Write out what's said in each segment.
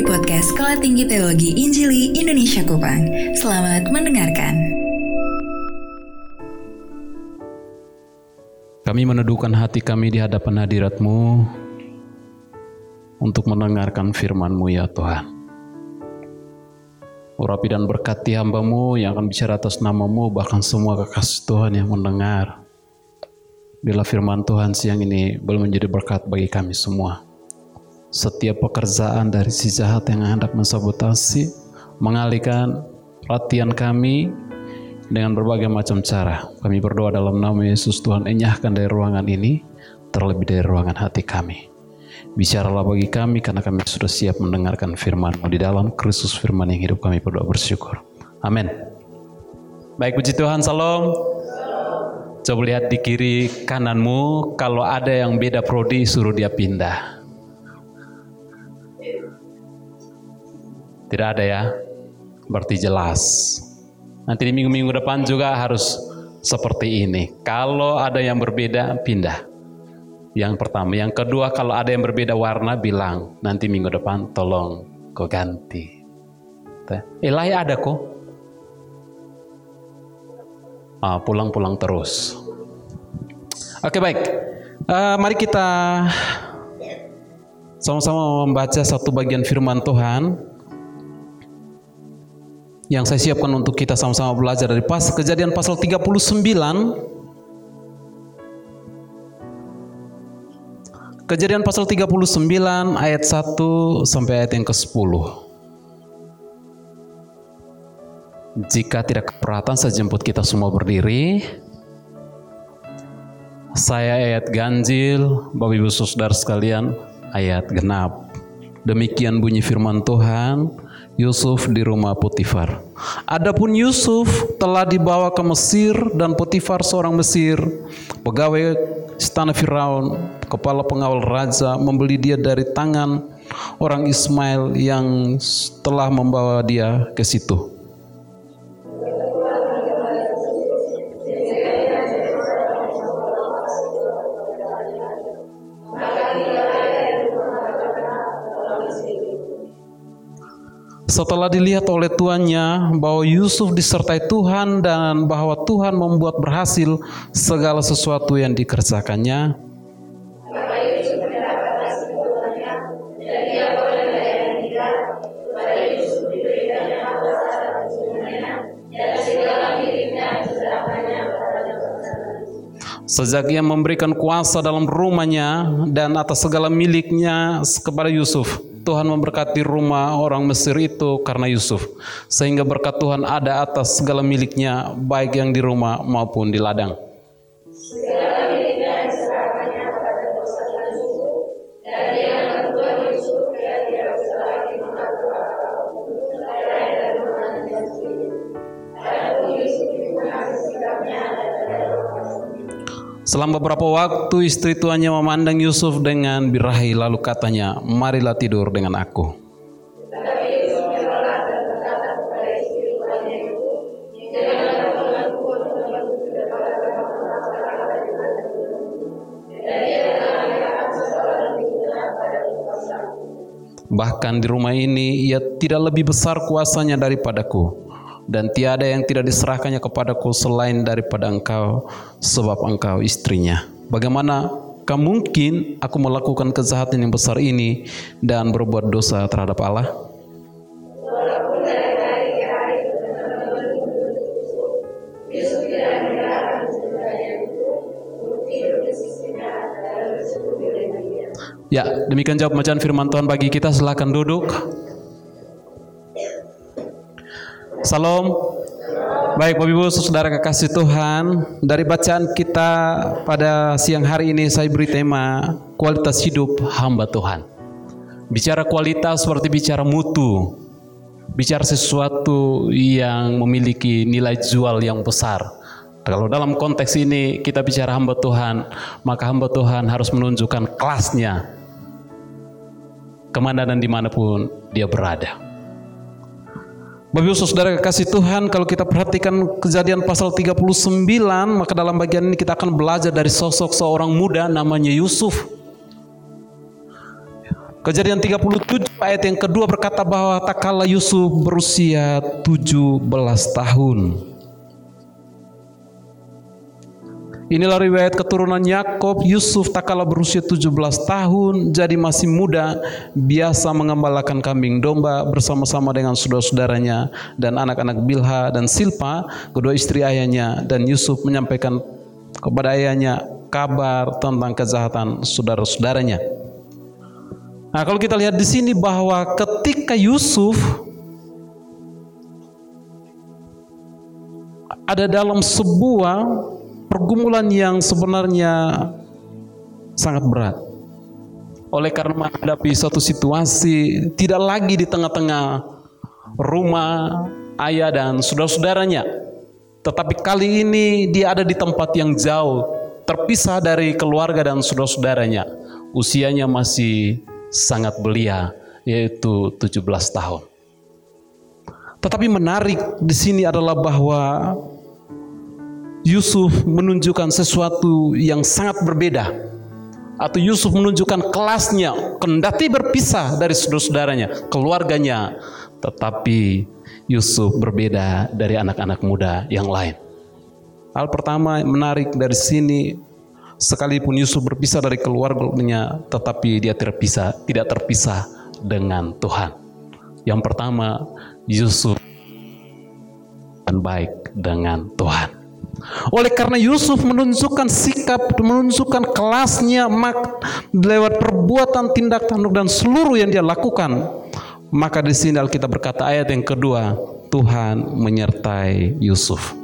di podcast Sekolah Tinggi Teologi Injili Indonesia Kupang. Selamat mendengarkan. Kami meneduhkan hati kami di hadapan hadiratmu untuk mendengarkan firman-Mu ya Tuhan. Urapi dan berkati hambamu yang akan bicara atas namamu, bahkan semua kekasih Tuhan yang mendengar. Bila firman Tuhan siang ini belum menjadi berkat bagi kami semua setiap pekerjaan dari si jahat yang hendak mensabotasi, mengalihkan perhatian kami dengan berbagai macam cara. Kami berdoa dalam nama Yesus Tuhan enyahkan dari ruangan ini, terlebih dari ruangan hati kami. Bicaralah bagi kami karena kami sudah siap mendengarkan firman-Mu di dalam Kristus firman yang hidup kami berdoa bersyukur. Amin. Baik puji Tuhan, salam. Coba lihat di kiri kananmu, kalau ada yang beda prodi suruh dia pindah. Tidak ada ya? Berarti jelas. Nanti di minggu-minggu depan juga harus seperti ini. Kalau ada yang berbeda, pindah. Yang pertama. Yang kedua, kalau ada yang berbeda warna, bilang. Nanti minggu depan tolong kau ganti. Ilahi ada kok. Ah, pulang-pulang terus. Oke baik. Uh, mari kita sama-sama membaca satu bagian firman Tuhan yang saya siapkan untuk kita sama-sama belajar dari pas kejadian pasal 39 Kejadian pasal 39 ayat 1 sampai ayat yang ke-10 Jika tidak keberatan saya jemput kita semua berdiri. Saya ayat ganjil Bapak Ibu Saudara sekalian ayat genap. Demikian bunyi firman Tuhan Yusuf di rumah Potifar. Adapun Yusuf telah dibawa ke Mesir dan Potifar seorang Mesir, pegawai istana Firaun, kepala pengawal raja membeli dia dari tangan orang Ismail yang telah membawa dia ke situ. Setelah dilihat oleh tuannya bahwa Yusuf disertai Tuhan dan bahwa Tuhan membuat berhasil segala sesuatu yang dikerjakannya, Sejak ia memberikan kuasa dalam rumahnya dan atas segala miliknya kepada Yusuf, Tuhan memberkati rumah orang Mesir itu karena Yusuf. Sehingga berkat Tuhan ada atas segala miliknya, baik yang di rumah maupun di ladang. Selama beberapa waktu istri tuannya memandang Yusuf dengan birahi lalu katanya, marilah tidur dengan aku. Bahkan di rumah ini ia tidak lebih besar kuasanya daripadaku dan tiada yang tidak diserahkannya kepadaku selain daripada engkau sebab engkau istrinya. Bagaimana mungkin aku melakukan kejahatan yang besar ini dan berbuat dosa terhadap Allah? Ya, demikian jawab bacaan firman Tuhan bagi kita. Silakan duduk. Salam. Baik Bapak Ibu Saudara kekasih Tuhan, dari bacaan kita pada siang hari ini saya beri tema kualitas hidup hamba Tuhan. Bicara kualitas seperti bicara mutu. Bicara sesuatu yang memiliki nilai jual yang besar. Kalau dalam konteks ini kita bicara hamba Tuhan, maka hamba Tuhan harus menunjukkan kelasnya ke mana dan di mana pun dia berada. Bapak Ibu Saudara kasih Tuhan, kalau kita perhatikan kejadian pasal 39, maka dalam bagian ini kita akan belajar dari sosok seorang muda namanya Yusuf. Kejadian 37 ayat yang kedua berkata bahwa tak kala Yusuf berusia 17 tahun. Inilah riwayat keturunan Yakob, Yusuf tak kala berusia 17 tahun, jadi masih muda, biasa mengembalakan kambing domba bersama-sama dengan saudara-saudaranya dan anak-anak Bilha dan Silpa, kedua istri ayahnya, dan Yusuf menyampaikan kepada ayahnya kabar tentang kejahatan saudara-saudaranya. Nah, kalau kita lihat di sini bahwa ketika Yusuf ada dalam sebuah pergumulan yang sebenarnya sangat berat. Oleh karena menghadapi suatu situasi tidak lagi di tengah-tengah rumah ayah dan saudara-saudaranya. Tetapi kali ini dia ada di tempat yang jauh, terpisah dari keluarga dan saudara-saudaranya. Usianya masih sangat belia, yaitu 17 tahun. Tetapi menarik di sini adalah bahwa Yusuf menunjukkan sesuatu yang sangat berbeda atau Yusuf menunjukkan kelasnya kendati berpisah dari saudara-saudaranya, keluarganya, tetapi Yusuf berbeda dari anak-anak muda yang lain. Hal pertama menarik dari sini sekalipun Yusuf berpisah dari keluarganya, tetapi dia terpisah, tidak terpisah dengan Tuhan. Yang pertama, Yusuf baik dengan Tuhan. Oleh karena Yusuf menunjukkan sikap, menunjukkan kelasnya mak, lewat perbuatan, tindak tanduk dan seluruh yang dia lakukan. Maka di sini Alkitab berkata ayat yang kedua, Tuhan menyertai Yusuf.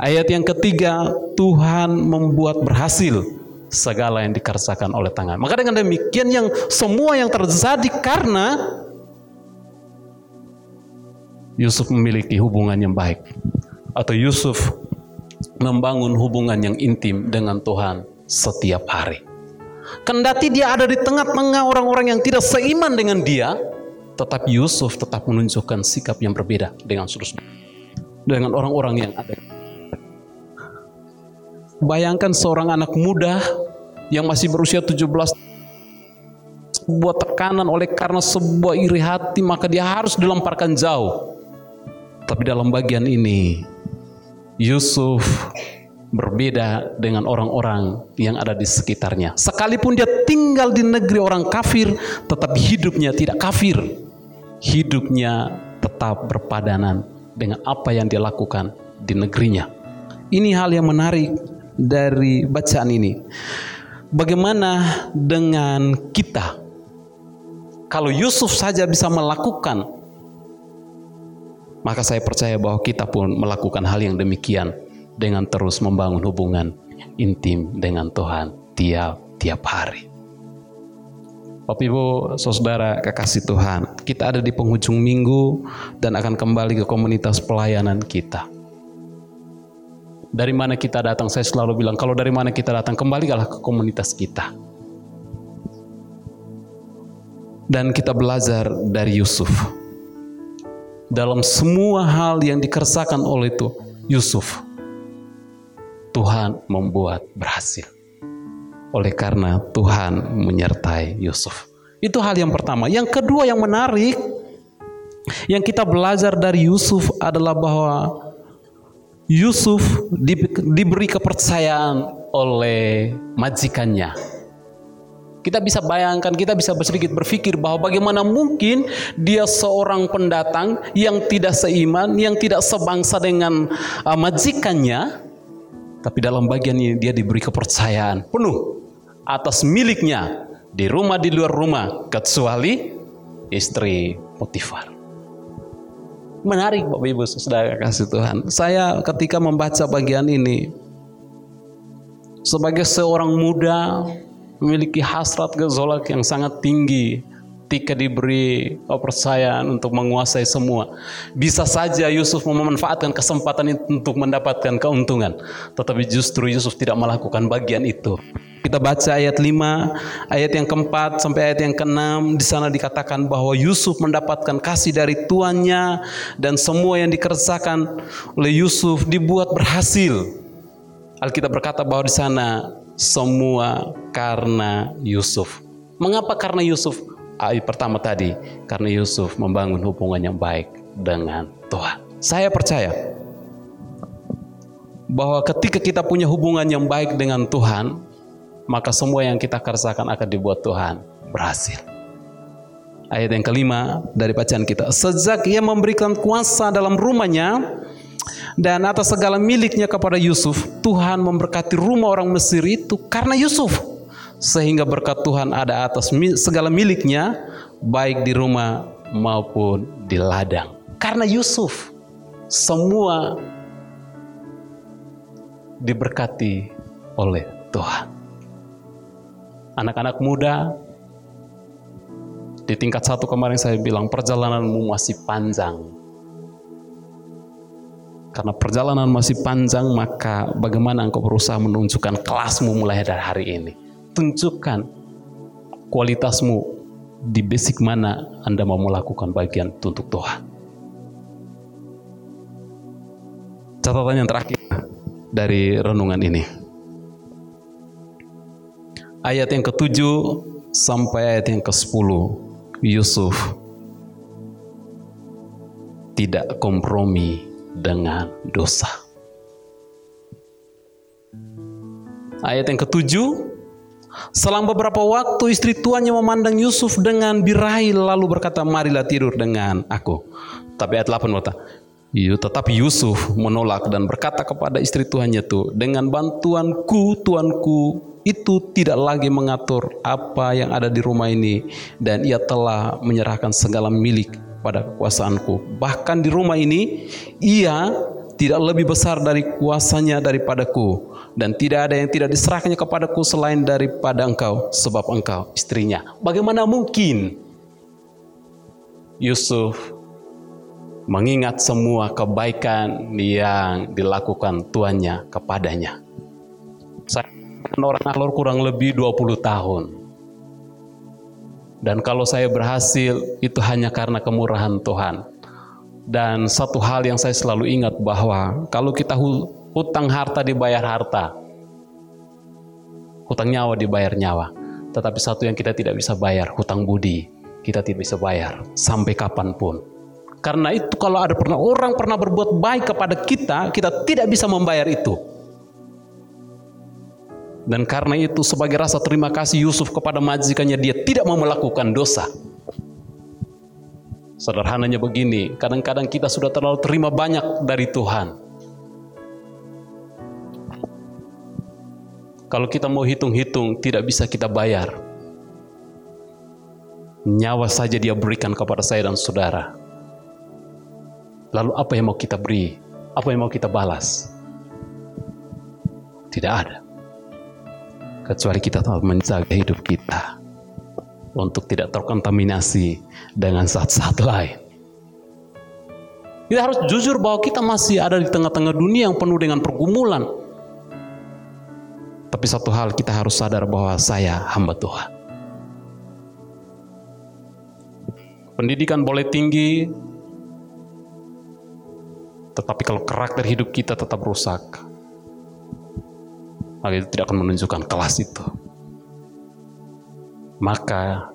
Ayat yang ketiga, Tuhan membuat berhasil segala yang dikerjakan oleh tangan. Maka dengan demikian yang semua yang terjadi karena Yusuf memiliki hubungan yang baik atau Yusuf membangun hubungan yang intim dengan Tuhan setiap hari. Kendati dia ada di tengah-tengah orang-orang yang tidak seiman dengan dia, tetapi Yusuf tetap menunjukkan sikap yang berbeda dengan saudara dengan orang-orang yang ada. Bayangkan seorang anak muda yang masih berusia 17 sebuah tekanan oleh karena sebuah iri hati maka dia harus dilemparkan jauh. Tapi dalam bagian ini Yusuf berbeda dengan orang-orang yang ada di sekitarnya. Sekalipun dia tinggal di negeri orang kafir, tetapi hidupnya tidak kafir. Hidupnya tetap berpadanan dengan apa yang dia lakukan di negerinya. Ini hal yang menarik dari bacaan ini. Bagaimana dengan kita? Kalau Yusuf saja bisa melakukan maka saya percaya bahwa kita pun melakukan hal yang demikian dengan terus membangun hubungan intim dengan Tuhan tiap-tiap hari. Bapak Ibu, Saudara, kekasih Tuhan, kita ada di penghujung minggu dan akan kembali ke komunitas pelayanan kita. Dari mana kita datang? Saya selalu bilang, kalau dari mana kita datang, kembalilah ke komunitas kita. Dan kita belajar dari Yusuf dalam semua hal yang dikerjakan oleh itu Yusuf Tuhan membuat berhasil. Oleh karena Tuhan menyertai Yusuf. Itu hal yang pertama. Yang kedua yang menarik yang kita belajar dari Yusuf adalah bahwa Yusuf diberi kepercayaan oleh majikannya kita bisa bayangkan, kita bisa sedikit berpikir bahwa bagaimana mungkin dia seorang pendatang yang tidak seiman, yang tidak sebangsa dengan uh, majikannya, tapi dalam bagian ini dia diberi kepercayaan penuh atas miliknya di rumah di luar rumah kecuali istri Potifar. Menarik Bapak Ibu Saudara kasih Tuhan. Saya ketika membaca bagian ini sebagai seorang muda memiliki hasrat gazolak yang sangat tinggi ketika diberi kepercayaan untuk menguasai semua. Bisa saja Yusuf memanfaatkan kesempatan itu untuk mendapatkan keuntungan. Tetapi justru Yusuf tidak melakukan bagian itu. Kita baca ayat 5, ayat yang keempat sampai ayat yang keenam di sana dikatakan bahwa Yusuf mendapatkan kasih dari tuannya dan semua yang dikerjakan oleh Yusuf dibuat berhasil. Alkitab berkata bahwa di sana semua karena Yusuf. Mengapa karena Yusuf? ayat pertama tadi karena Yusuf membangun hubungan yang baik dengan Tuhan. Saya percaya bahwa ketika kita punya hubungan yang baik dengan Tuhan, maka semua yang kita kerjakan akan dibuat Tuhan berhasil. Ayat yang kelima dari bacaan kita. Sejak ia memberikan kuasa dalam rumahnya dan atas segala miliknya kepada Yusuf, Tuhan memberkati rumah orang Mesir itu karena Yusuf. Sehingga berkat Tuhan ada atas segala miliknya, baik di rumah maupun di ladang. Karena Yusuf, semua diberkati oleh Tuhan. Anak-anak muda, di tingkat satu kemarin saya bilang perjalananmu masih panjang. Karena perjalanan masih panjang maka bagaimana engkau berusaha menunjukkan kelasmu mulai dari hari ini. Tunjukkan kualitasmu di basic mana Anda mau melakukan bagian untuk Tuhan. Catatan yang terakhir dari renungan ini. Ayat yang ketujuh sampai ayat yang ke-10 Yusuf tidak kompromi dengan dosa. Ayat yang ketujuh, Selama beberapa waktu istri tuannya memandang Yusuf dengan birahi lalu berkata, marilah tidur dengan aku. Tapi ayat 8 berkata, tetapi Yusuf menolak dan berkata kepada istri tuannya itu, dengan bantuanku, tuanku itu tidak lagi mengatur apa yang ada di rumah ini dan ia telah menyerahkan segala milik pada kekuasaanku. Bahkan di rumah ini ia tidak lebih besar dari kuasanya daripadaku dan tidak ada yang tidak diserahkannya kepadaku selain daripada engkau sebab engkau istrinya. Bagaimana mungkin Yusuf mengingat semua kebaikan yang dilakukan tuannya kepadanya? Saya orang alor kurang lebih 20 tahun. Dan kalau saya berhasil itu hanya karena kemurahan Tuhan. Dan satu hal yang saya selalu ingat bahwa kalau kita hutang harta dibayar harta. Hutang nyawa dibayar nyawa. Tetapi satu yang kita tidak bisa bayar, hutang budi. Kita tidak bisa bayar sampai kapan pun. Karena itu kalau ada pernah orang pernah berbuat baik kepada kita, kita tidak bisa membayar itu. Dan karena itu sebagai rasa terima kasih Yusuf kepada majikannya dia tidak mau melakukan dosa. Sederhananya begini, kadang-kadang kita sudah terlalu terima banyak dari Tuhan. Kalau kita mau hitung-hitung, tidak bisa kita bayar. Nyawa saja dia berikan kepada saya dan saudara. Lalu apa yang mau kita beri? Apa yang mau kita balas? Tidak ada kecuali kita telah menjaga hidup kita untuk tidak terkontaminasi dengan saat-saat lain. Kita harus jujur bahwa kita masih ada di tengah-tengah dunia yang penuh dengan pergumulan. Tapi satu hal kita harus sadar bahwa saya hamba Tuhan. Pendidikan boleh tinggi, tetapi kalau karakter hidup kita tetap rusak, maka itu tidak akan menunjukkan kelas itu. Maka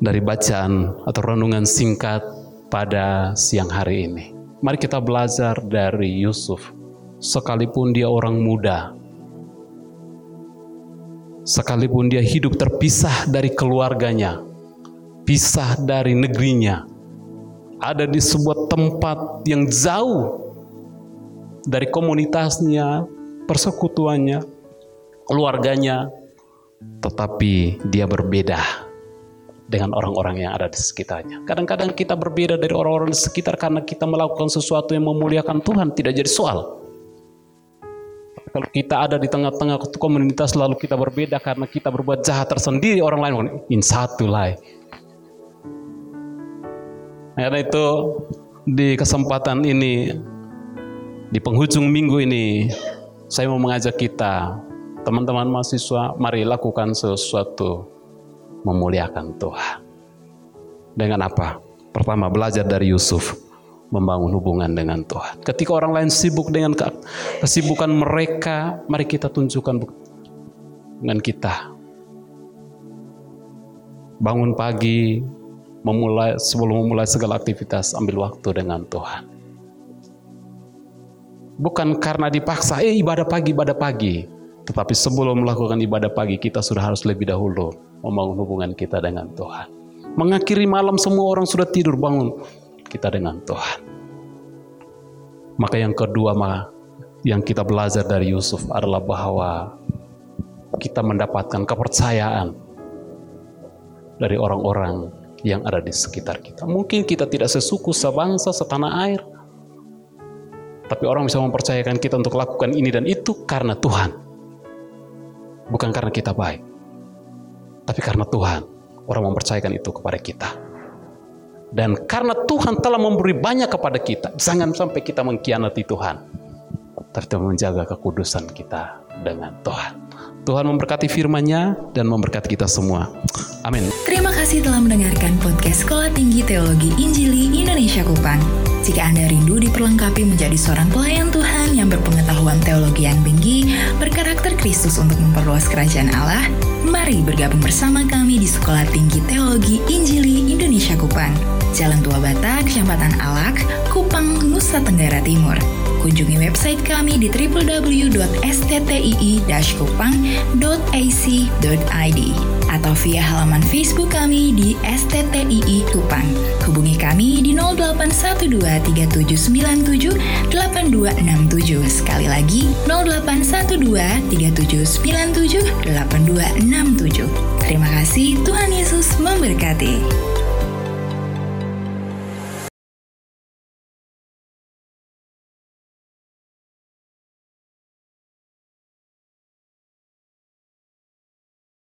dari bacaan atau renungan singkat pada siang hari ini, mari kita belajar dari Yusuf. Sekalipun dia orang muda, sekalipun dia hidup terpisah dari keluarganya, pisah dari negerinya, ada di sebuah tempat yang jauh dari komunitasnya, persekutuannya, keluarganya, tetapi dia berbeda dengan orang-orang yang ada di sekitarnya. Kadang-kadang kita berbeda dari orang-orang di sekitar karena kita melakukan sesuatu yang memuliakan Tuhan, tidak jadi soal. Kalau kita ada di tengah-tengah komunitas lalu kita berbeda karena kita berbuat jahat tersendiri orang lain in satu lain. Karena itu di kesempatan ini di penghujung minggu ini saya mau mengajak kita, teman-teman mahasiswa, mari lakukan sesuatu memuliakan Tuhan. Dengan apa? Pertama, belajar dari Yusuf, membangun hubungan dengan Tuhan. Ketika orang lain sibuk dengan kesibukan mereka, mari kita tunjukkan dengan kita bangun pagi, memulai sebelum memulai segala aktivitas ambil waktu dengan Tuhan. Bukan karena dipaksa, eh ibadah pagi, ibadah pagi. Tetapi sebelum melakukan ibadah pagi, kita sudah harus lebih dahulu membangun hubungan kita dengan Tuhan. Mengakhiri malam semua orang sudah tidur, bangun kita dengan Tuhan. Maka yang kedua, yang kita belajar dari Yusuf adalah bahwa kita mendapatkan kepercayaan dari orang-orang yang ada di sekitar kita. Mungkin kita tidak sesuku, sebangsa, setanah air. Tapi orang bisa mempercayakan kita untuk lakukan ini dan itu karena Tuhan. Bukan karena kita baik. Tapi karena Tuhan. Orang mempercayakan itu kepada kita. Dan karena Tuhan telah memberi banyak kepada kita. Jangan sampai kita mengkhianati Tuhan. Tapi kita menjaga kekudusan kita dengan Tuhan. Tuhan memberkati firman-Nya dan memberkati kita semua. Amin. Terima kasih telah mendengarkan podcast Sekolah Tinggi Teologi Injili Indonesia Kupang. Jika Anda rindu diperlengkapi menjadi seorang pelayan Tuhan yang berpengetahuan teologi yang tinggi, berkarakter Kristus untuk memperluas kerajaan Allah, mari bergabung bersama kami di Sekolah Tinggi Teologi Injili Indonesia Kupang. Jalan Tua Bata, Kecamatan Alak, Kupang, Nusa Tenggara Timur. Kunjungi website kami di www.sttii-kupang.ac.id atau via halaman Facebook kami di STTII Kupang. Hubungi kami di 081237978267. Sekali lagi 081237978267. Terima kasih, Tuhan Yesus memberkati.